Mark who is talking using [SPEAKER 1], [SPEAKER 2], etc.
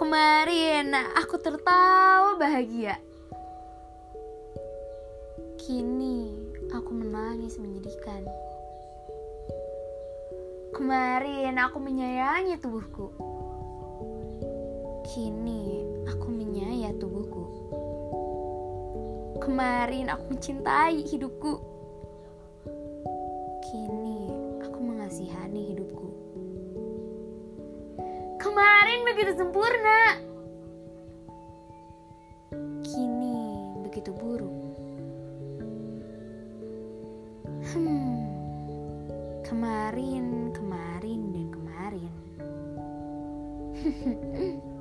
[SPEAKER 1] Kemarin aku tertawa bahagia. Kini aku menangis menyedihkan. Kemarin aku menyayangi tubuhku. Kini aku menyayat tubuhku. Kemarin aku mencintai hidupku. Kini aku mengasihani hidupku. Kemarin begitu sempurna. Kini begitu buruk. Hmm. Kemarin, kemarin, dan kemarin.